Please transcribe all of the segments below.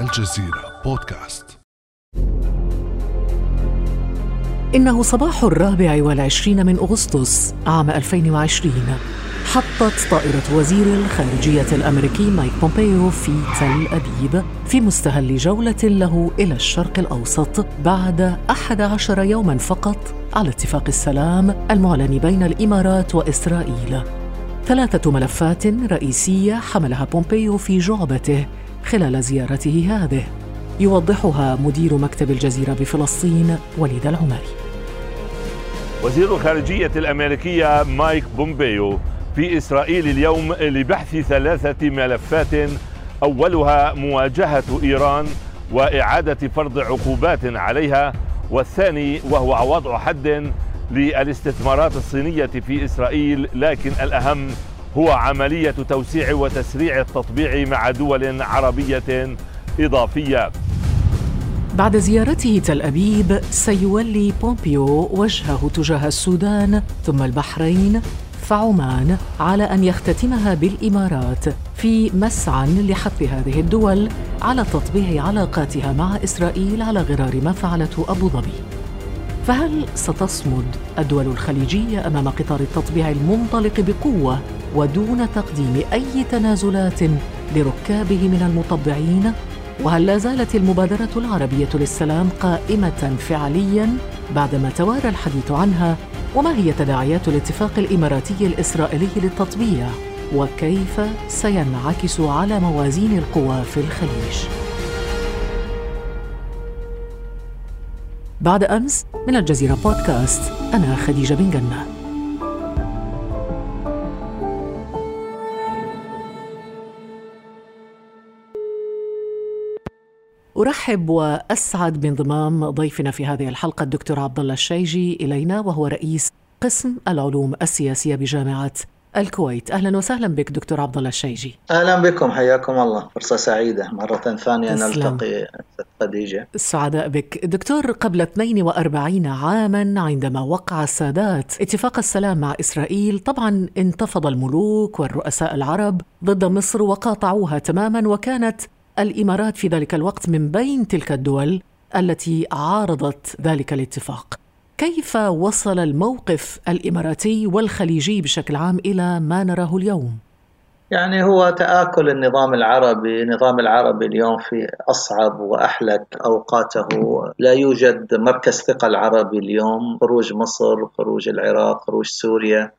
الجزيرة بودكاست. إنه صباح الرابع والعشرين من أغسطس عام 2020 حطت طائرة وزير الخارجية الأمريكي مايك بومبيو في تل أبيب في مستهل جولة له إلى الشرق الأوسط بعد 11 يوما فقط. على اتفاق السلام المعلن بين الإمارات وإسرائيل. ثلاثة ملفات رئيسية حملها بومبيو في جعبته خلال زيارته هذه. يوضحها مدير مكتب الجزيرة بفلسطين وليد العمري وزير الخارجية الأمريكية مايك بومبيو في إسرائيل اليوم لبحث ثلاثة ملفات أولها مواجهة إيران وإعادة فرض عقوبات عليها والثاني وهو وضع حد للاستثمارات الصينية في إسرائيل لكن الأهم هو عملية توسيع وتسريع التطبيع مع دول عربية إضافية. بعد زيارته تل أبيب سيولي بومبيو وجهه تجاه السودان ثم البحرين فعمان على أن يختتمها بالإمارات في مسعى لحث هذه الدول على تطبيع علاقاتها مع إسرائيل على غرار ما فعلته أبو ظبي. فهل ستصمد الدول الخليجية أمام قطار التطبيع المنطلق بقوة ودون تقديم أي تنازلات لركابه من المطبعين وهل لا زالت المبادرة العربية للسلام قائمة فعليا بعدما توارى الحديث عنها؟ وما هي تداعيات الاتفاق الإماراتي الإسرائيلي للتطبيع؟ وكيف سينعكس على موازين القوى في الخليج؟ بعد أمس من الجزيرة بودكاست أنا خديجة بن جنة. أرحب وأسعد بانضمام ضيفنا في هذه الحلقة الدكتور عبد الله الشيجي إلينا وهو رئيس قسم العلوم السياسية بجامعة الكويت. أهلا وسهلا بك دكتور عبد الله الشيجي. أهلا بكم حياكم الله. فرصة سعيدة. مرة ثانية نلتقي خديجة. السعداء بك. دكتور قبل 42 عاما عندما وقع السادات اتفاق السلام مع إسرائيل طبعا انتفض الملوك والرؤساء العرب ضد مصر وقاطعوها تماما وكانت الإمارات في ذلك الوقت من بين تلك الدول التي عارضت ذلك الاتفاق. كيف وصل الموقف الإماراتي والخليجي بشكل عام إلى ما نراه اليوم؟ يعني هو تآكل النظام العربي. النظام العربي اليوم في أصعب وأحلك أوقاته. لا يوجد مركز ثقة العربي اليوم. خروج مصر خروج العراق خروج سوريا.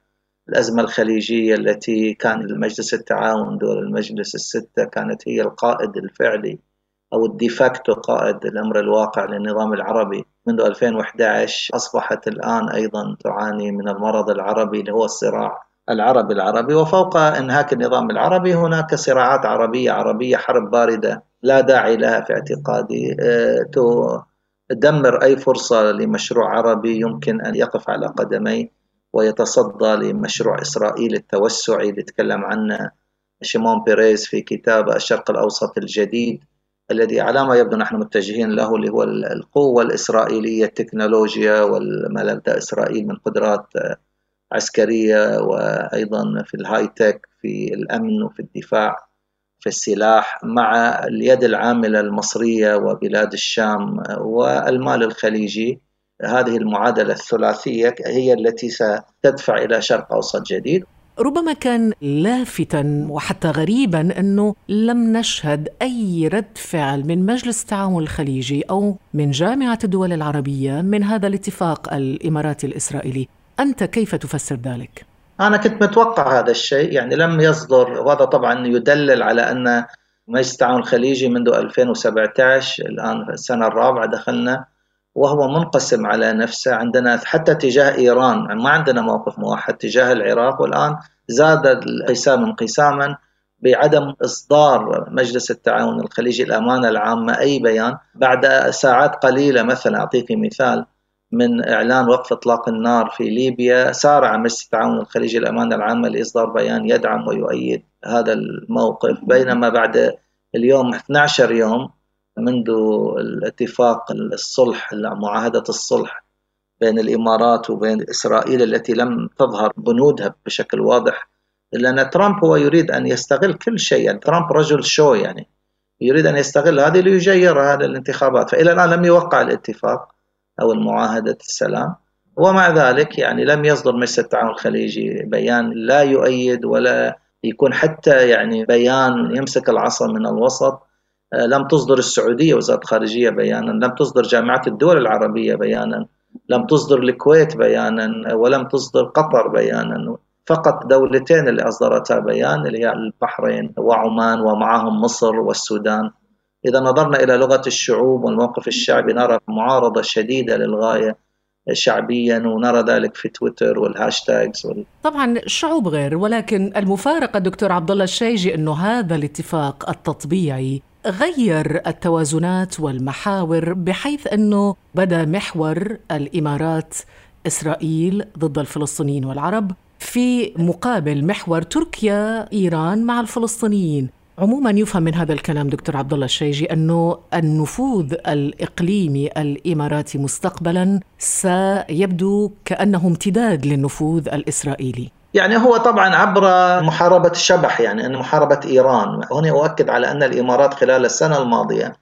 الأزمة الخليجية التي كان المجلس التعاون دول المجلس الستة كانت هي القائد الفعلي أو الديفاكتو قائد الأمر الواقع للنظام العربي. منذ 2011 أصبحت الآن أيضا تعاني من المرض العربي اللي هو الصراع العربي العربي. وفوق إنهاك النظام العربي هناك صراعات عربية عربية حرب باردة لا داعي لها في اعتقادي. آه، تدمر أي فرصة لمشروع عربي يمكن أن يقف على قدميه. ويتصدى لمشروع إسرائيل التوسعي اللي تكلم عنه شيمون بيريز في كتاب الشرق الأوسط الجديد الذي على ما يبدو نحن متجهين له اللي هو القوة الإسرائيلية التكنولوجيا وما لدى إسرائيل من قدرات عسكرية وأيضا في ال high tech في الأمن وفي الدفاع في السلاح مع اليد العاملة المصرية وبلاد الشام والمال الخليجي. هذه المعادلة الثلاثية هي التي ستدفع إلى شرق أوسط جديد ربما كان لافتا وحتى غريبا أنه لم نشهد أي رد فعل من مجلس التعاون الخليجي أو من جامعة الدول العربية من هذا الاتفاق الإماراتي الإسرائيلي، أنت كيف تفسر ذلك؟ أنا كنت متوقع هذا الشيء يعني لم يصدر وهذا طبعا يدلل على أن مجلس التعاون الخليجي منذ 2017 الآن السنة الرابعة دخلنا وهو منقسم على نفسه عندنا حتى تجاه إيران. يعني ما عندنا موقف موحد تجاه العراق والآن. زاد القسام انقساما بعدم إصدار مجلس التعاون الخليجي الأمانة العامة أي بيان. بعد ساعات قليلة مثلا أعطيك مثال من إعلان وقف إطلاق النار في ليبيا سارع مجلس التعاون الخليجي الأمانة العامة لإصدار بيان يدعم ويؤيد هذا الموقف. بينما بعد اليوم 12 يوم منذ الاتفاق الصلح معاهدة الصلح بين الإمارات وبين إسرائيل التي لم تظهر بنودها بشكل واضح لأن ترامب هو يريد أن يستغل كل شيء يعني ترامب رجل شو يعني يريد أن يستغل هذه ليجير هذه الانتخابات. فإلى الآن لم يوقع الاتفاق أو المعاهدة السلام ومع ذلك يعني لم يصدر مجلس التعاون الخليجي بيان لا يؤيد ولا يكون حتى يعني بيان يمسك العصا من الوسط. لم تصدر السعودية وزارة الخارجية بيانا لم تصدر جامعة الدول العربية بيانا لم تصدر الكويت بيانا ولم تصدر قطر بيانا. فقط دولتين اللي أصدرتا بيان اللي هي البحرين وعمان ومعهم مصر والسودان. إذا نظرنا إلى لغة الشعوب والموقف الشعبي نرى معارضة شديدة للغاية شعبيا ونرى ذلك في تويتر وال hashtags وال... طبعا الشعوب غير ولكن المفارقة دكتور عبد الله الشايجي أنه هذا الاتفاق التطبيعي غير التوازنات والمحاور بحيث أنه بدأ محور الإمارات إسرائيل ضد الفلسطينيين والعرب في مقابل محور تركيا إيران مع الفلسطينيين عموما يفهم من هذا الكلام دكتور عبد الله الشيجي أنه النفوذ الإقليمي الإماراتي مستقبلا سيبدو كأنه امتداد للنفوذ الإسرائيلي. يعني هو طبعا عبر محاربة الشبح يعني إن محاربة إيران، هنا أؤكد على أن الإمارات خلال السنة الماضية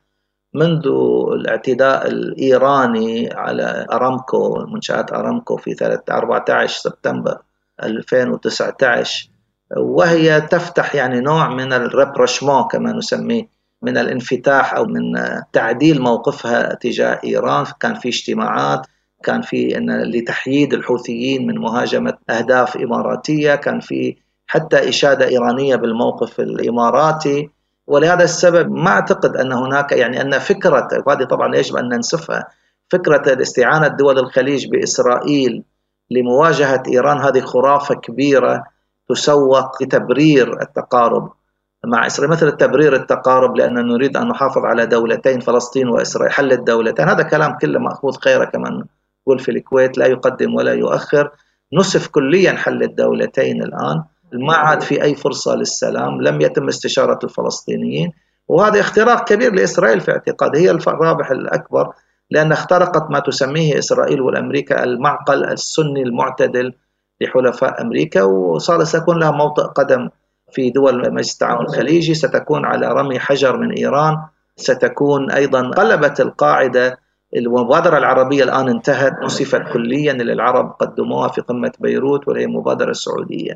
منذ الاعتداء الإيراني على أرامكو منشآت أرامكو في 14 سبتمبر 2019 وهي تفتح يعني نوع من الريبرشمون كما نسميه من الانفتاح أو من تعديل موقفها تجاه إيران. كان في اجتماعات كان في إن لتحييد الحوثيين من مهاجمة أهداف إماراتية كان في حتى إشادة إيرانية بالموقف الإماراتي. ولهذا السبب ما أعتقد أن هناك يعني أن فكرة وهذه طبعا يجب أن ننسفها فكرة استعانة دول الخليج بإسرائيل لمواجهة إيران هذه خرافة كبيرة تسوق لتبرير التقارب مع إسرائيل. مثل التبرير التقارب لأننا نريد أن نحافظ على دولتين فلسطين وإسرائيل حل الدولتين. هذا كلام كله مأخوذ خيره كما في الكويت لا يقدم ولا يؤخر. نسف كليا حل الدولتين الآن. ما عاد في أي فرصة للسلام. لم يتم استشارة الفلسطينيين. وهذا اختراق كبير لإسرائيل في اعتقاد. هي الرابح الأكبر لأن اخترقت ما تسميه إسرائيل والأمريكا المعقل السني المعتدل لحلفاء أمريكا. وصار سيكون لها موطئ قدم في دول مجلس التعاون الخليجي. ستكون على رمي حجر من إيران. ستكون أيضا قلبت القاعدة المبادرة العربية الآن انتهت نصفت كليا للعرب قدموها في قمة بيروت وهي مبادرة سعودية.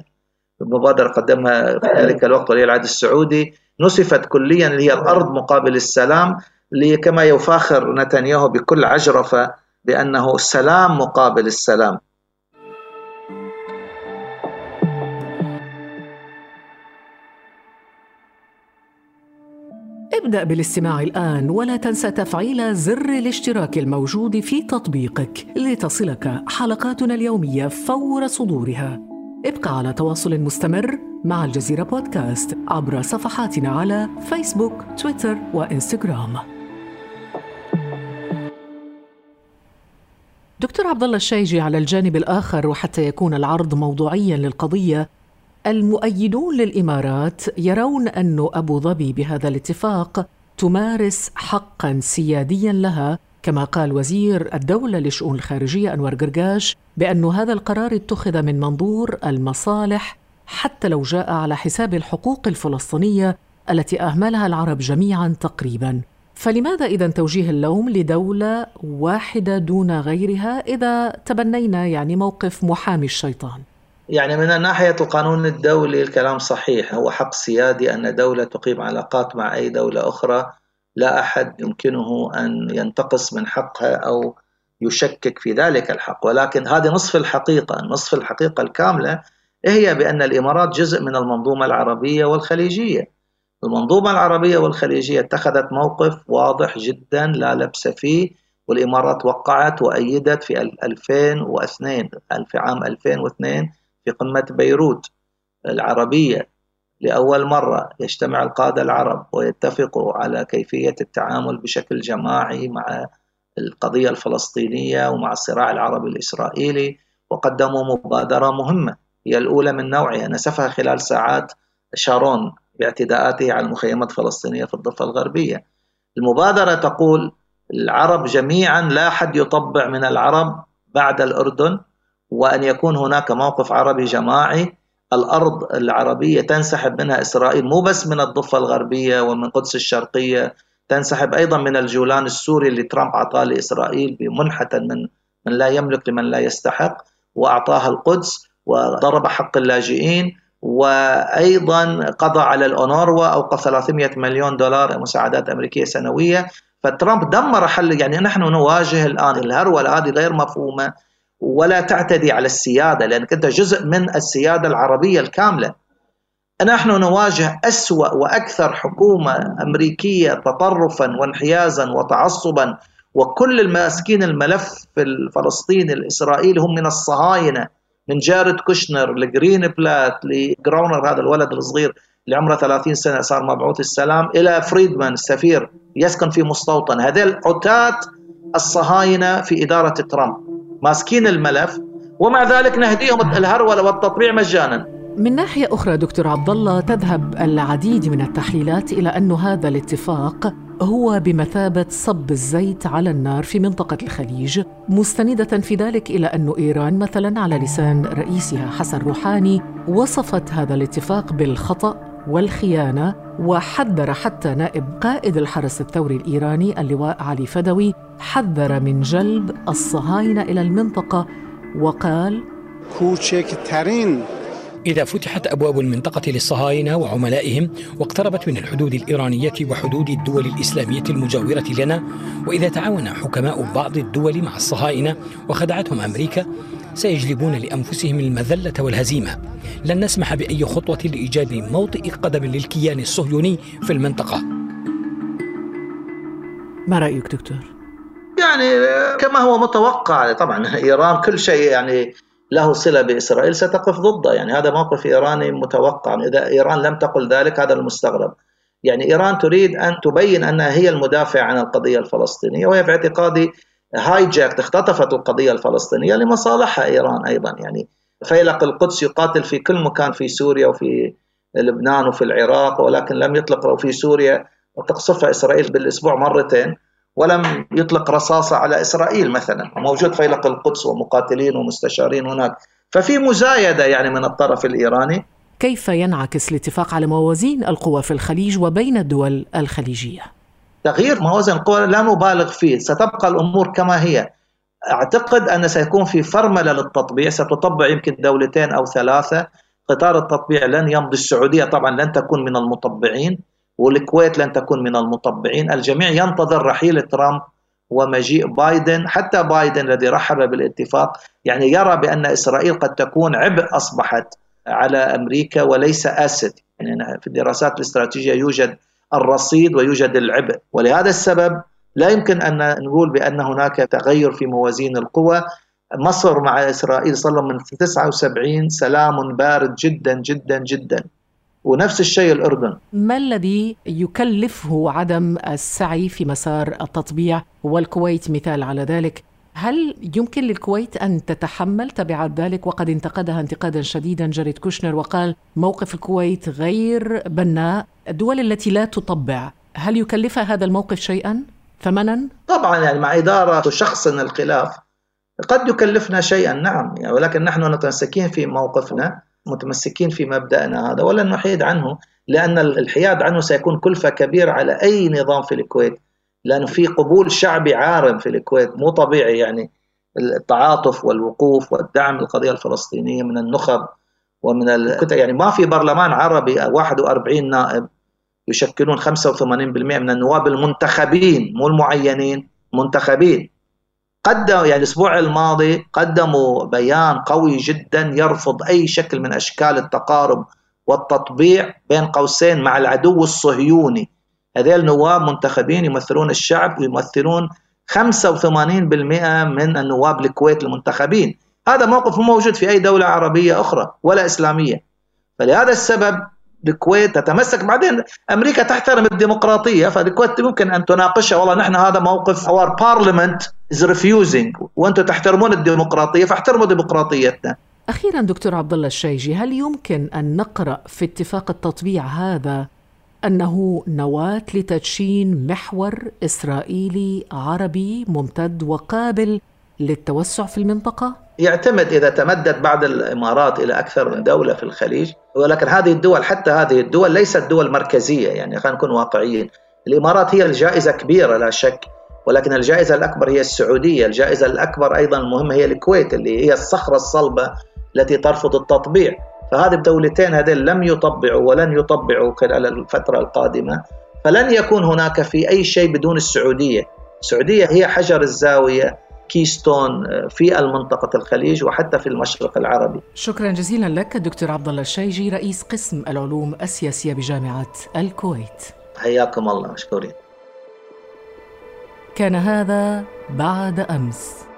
المبادرة قدمها في ذلك الوقت ولي العهد السعودي. نصفت كليا اللي هي الأرض مقابل السلام كما يفاخر نتنياهو بكل عجرفة بأنه السلام مقابل السلام. ابدأ بالاستماع الآن ولا تنسى تفعيل زر الاشتراك الموجود في تطبيقك لتصلك حلقاتنا اليومية فور صدورها. ابقى على تواصل مستمر مع الجزيرة بودكاست عبر صفحاتنا على فيسبوك، تويتر وإنستغرام. دكتور عبد الله الشيجي على الجانب الآخر وحتى يكون العرض موضوعيا للقضية المؤيدون للإمارات يرون أن أبو ظبي بهذا الاتفاق تمارس حقا سياديا لها كما قال وزير الدولة لشؤون الخارجية أنور قرقاش بأن هذا القرار اتخذ من منظور المصالح حتى لو جاء على حساب الحقوق الفلسطينية التي أهملها العرب جميعا تقريبا فلماذا إذا توجيه اللوم لدولة واحدة دون غيرها إذا تبنينا يعني موقف محامي الشيطان؟ يعني من ناحية القانون الدولي الكلام صحيح. هو حق سيادي أن دولة تقيم علاقات مع أي دولة أخرى. لا أحد يمكنه أن ينتقص من حقها أو يشكك في ذلك الحق. ولكن هذه نصف الحقيقة. نصف الحقيقة الكاملة هي بأن الإمارات جزء من المنظومة العربية والخليجية. المنظومة العربية والخليجية اتخذت موقف واضح جدا لا لبس فيه. والإمارات وقعت وأيدت في 2002 في عام 2002 في قمة بيروت العربية لأول مرة يجتمع القادة العرب ويتفقوا على كيفية التعامل بشكل جماعي مع القضية الفلسطينية ومع الصراع العربي الإسرائيلي وقدموا مبادرة مهمة هي الأولى من نوعها نسفها خلال ساعات شارون باعتداءاته على المخيمات الفلسطينية في الضفة الغربية. المبادرة تقول العرب جميعا لا أحد يطبع من العرب بعد الأردن وأن يكون هناك موقف عربي جماعي الأرض العربية تنسحب منها إسرائيل مو بس من الضفة الغربية ومن قدس الشرقية تنسحب أيضا من الجولان السوري اللي ترامب أعطاه لإسرائيل بمنحة من من لا يملك لمن لا يستحق وأعطاها القدس وضرب حق اللاجئين وأيضا قضى على الاونروا أوقف 300 مليون دولار مساعدات أمريكية سنوية. فترامب دمر حل يعني نحن نواجه الآن الهرولة هذه غير مفهومة. ولا تعتدي على السيادة لأنك أنت جزء من السيادة العربية الكاملة. نحن نواجه أسوأ وأكثر حكومة أمريكية تطرفا وانحيازا وتعصبا وكل الماسكين الملف في الفلسطيني الإسرائيلي هم من الصهاينة من جارد كوشنر لجرينبلات لجراونر هذا الولد الصغير اللي عمره 30 سنة صار مبعوث السلام إلى فريدمان السفير يسكن في مستوطن. هذيل عتاة الصهاينة في إدارة ترامب. ماسكين الملف ومع ذلك نهديهم الهرولة والتطبيع مجانا. من ناحية أخرى دكتور عبد الله تذهب العديد من التحليلات إلى أن هذا الاتفاق هو بمثابة صب الزيت على النار في منطقة الخليج مستندة في ذلك إلى أن إيران مثلا على لسان رئيسها حسن روحاني وصفت هذا الاتفاق بالخطأ والخيانة وحذر حتى نائب قائد الحرس الثوري الإيراني اللواء علي فدوي حذر من جلب الصهاينة إلى المنطقة وقال إذا فتحت أبواب المنطقة للصهاينة وعملائهم واقتربت من الحدود الإيرانية وحدود الدول الإسلامية المجاورة لنا وإذا تعاون حكماء بعض الدول مع الصهاينة وخدعتهم أمريكا سيجلبون لأنفسهم المذلة والهزيمة. لن نسمح بأي خطوة لإيجاد موطئ قدم للكيان الصهيوني في المنطقة. ما رأيك دكتور؟ يعني كما هو متوقع طبعا إيران كل شيء يعني له صلة بإسرائيل ستقف ضده. يعني هذا موقف إيراني متوقع. إذا إيران لم تقل ذلك هذا المستغرب. يعني إيران تريد أن تبين أنها هي المدافع عن القضية الفلسطينية وهي في اعتقادي هايجاك اختطفت القضية الفلسطينية لمصالحها إيران أيضا يعني فيلق القدس يقاتل في كل مكان في سوريا وفي لبنان وفي العراق ولكن لم يطلق في سوريا وتقصفها إسرائيل بالأسبوع مرتين ولم يطلق رصاصة على إسرائيل مثلا. موجود فيلق القدس ومقاتلين ومستشارين هناك. ففي مزايدة يعني من الطرف الإيراني. كيف ينعكس الاتفاق على موازين القوى في الخليج وبين الدول الخليجية؟ تغيير موازين القوى لا نبالغ فيه ستبقى الأمور كما هي. أعتقد أن سيكون في فرملة للتطبيع ستطبع يمكن دولتين أو ثلاثة. قطار التطبيع لن يمضي السعودية طبعا لن تكون من المطبعين والكويت لن تكون من المطبعين. الجميع ينتظر رحيل ترامب ومجيء بايدن حتى بايدن الذي رحب بالاتفاق. يعني يرى بأن إسرائيل قد تكون عبء أصبحت على أمريكا وليس أسد. يعني في الدراسات الاستراتيجية يوجد الرصيد ويوجد العبء. ولهذا السبب لا يمكن أن نقول بأن هناك تغير في موازين القوى. مصر مع إسرائيل صار من 79 سلام بارد جدا جدا جدا. ونفس الشيء الأردن. ما الذي يكلفه عدم السعي في مسار التطبيع والكويت مثال على ذلك؟ هل يمكن للكويت أن تتحمل تبعات ذلك؟ وقد انتقدها انتقادا شديدا جاريد كوشنر وقال موقف الكويت غير بناء. الدول التي لا تطبع هل يكلفها هذا الموقف شيئا؟ ثمنا؟ طبعا يعني مع إدارة شخص الخلاف قد يكلفنا شيئا نعم. يعني ولكن نحن متمسكين في موقفنا متمسكين في مبدأنا هذا ولن نحيد عنه لأن الحياد عنه سيكون كلفة كبيرة على أي نظام في الكويت. لأنه في قبول شعبي عارم في الكويت مو طبيعي يعني التعاطف والوقوف والدعم للقضية الفلسطينية من النخب ومن ال... يعني ما في برلمان عربي 41 نائب يشكلون 85% من النواب المنتخبين مو المعينين منتخبين. قدم يعني الأسبوع الماضي قدموا بيان قوي جدا يرفض أي شكل من أشكال التقارب والتطبيع بين قوسين مع العدو الصهيوني هذيل نواب منتخبين يمثلون الشعب ويمثلون 85% من النواب الكويت المنتخبين. هذا موقف مو موجود في أي دولة عربية أخرى ولا إسلامية. فلهذا السبب الكويت تتمسك. بعدين أمريكا تحترم الديمقراطية فالكويت ممكن أن تناقشها. والله نحن هذا موقف. our parliament is refusing وأنتم تحترمون الديمقراطية فاحترموا ديمقراطيتنا. أخيرا دكتور عبد الله الشايجي هل يمكن أن نقرأ في اتفاق التطبيع هذا أنه نواة لتدشين محور إسرائيلي عربي ممتد وقابل للتوسع في المنطقة؟ يعتمد إذا تمدد بعد الإمارات إلى أكثر من دولة في الخليج ولكن هذه الدول حتى هذه الدول ليست دول مركزية يعني خلينا نكون واقعيين. الإمارات هي الجائزة كبيرة لا شك ولكن الجائزة الأكبر هي السعودية الجائزة الأكبر أيضا المهمة هي الكويت اللي هي الصخرة الصلبة التي ترفض التطبيع. فهذه الدولتين هذين لم يطبعوا ولن يطبعوا خلال الفترة القادمة. فلن يكون هناك في أي شيء بدون السعودية. السعودية هي حجر الزاوية كيستون في المنطقة الخليج وحتى في المشرق العربي. شكرا جزيلا لك دكتور عبد الله الشيجي رئيس قسم العلوم السياسية بجامعة الكويت. حياكم الله مشكورين. كان هذا بعد أمس.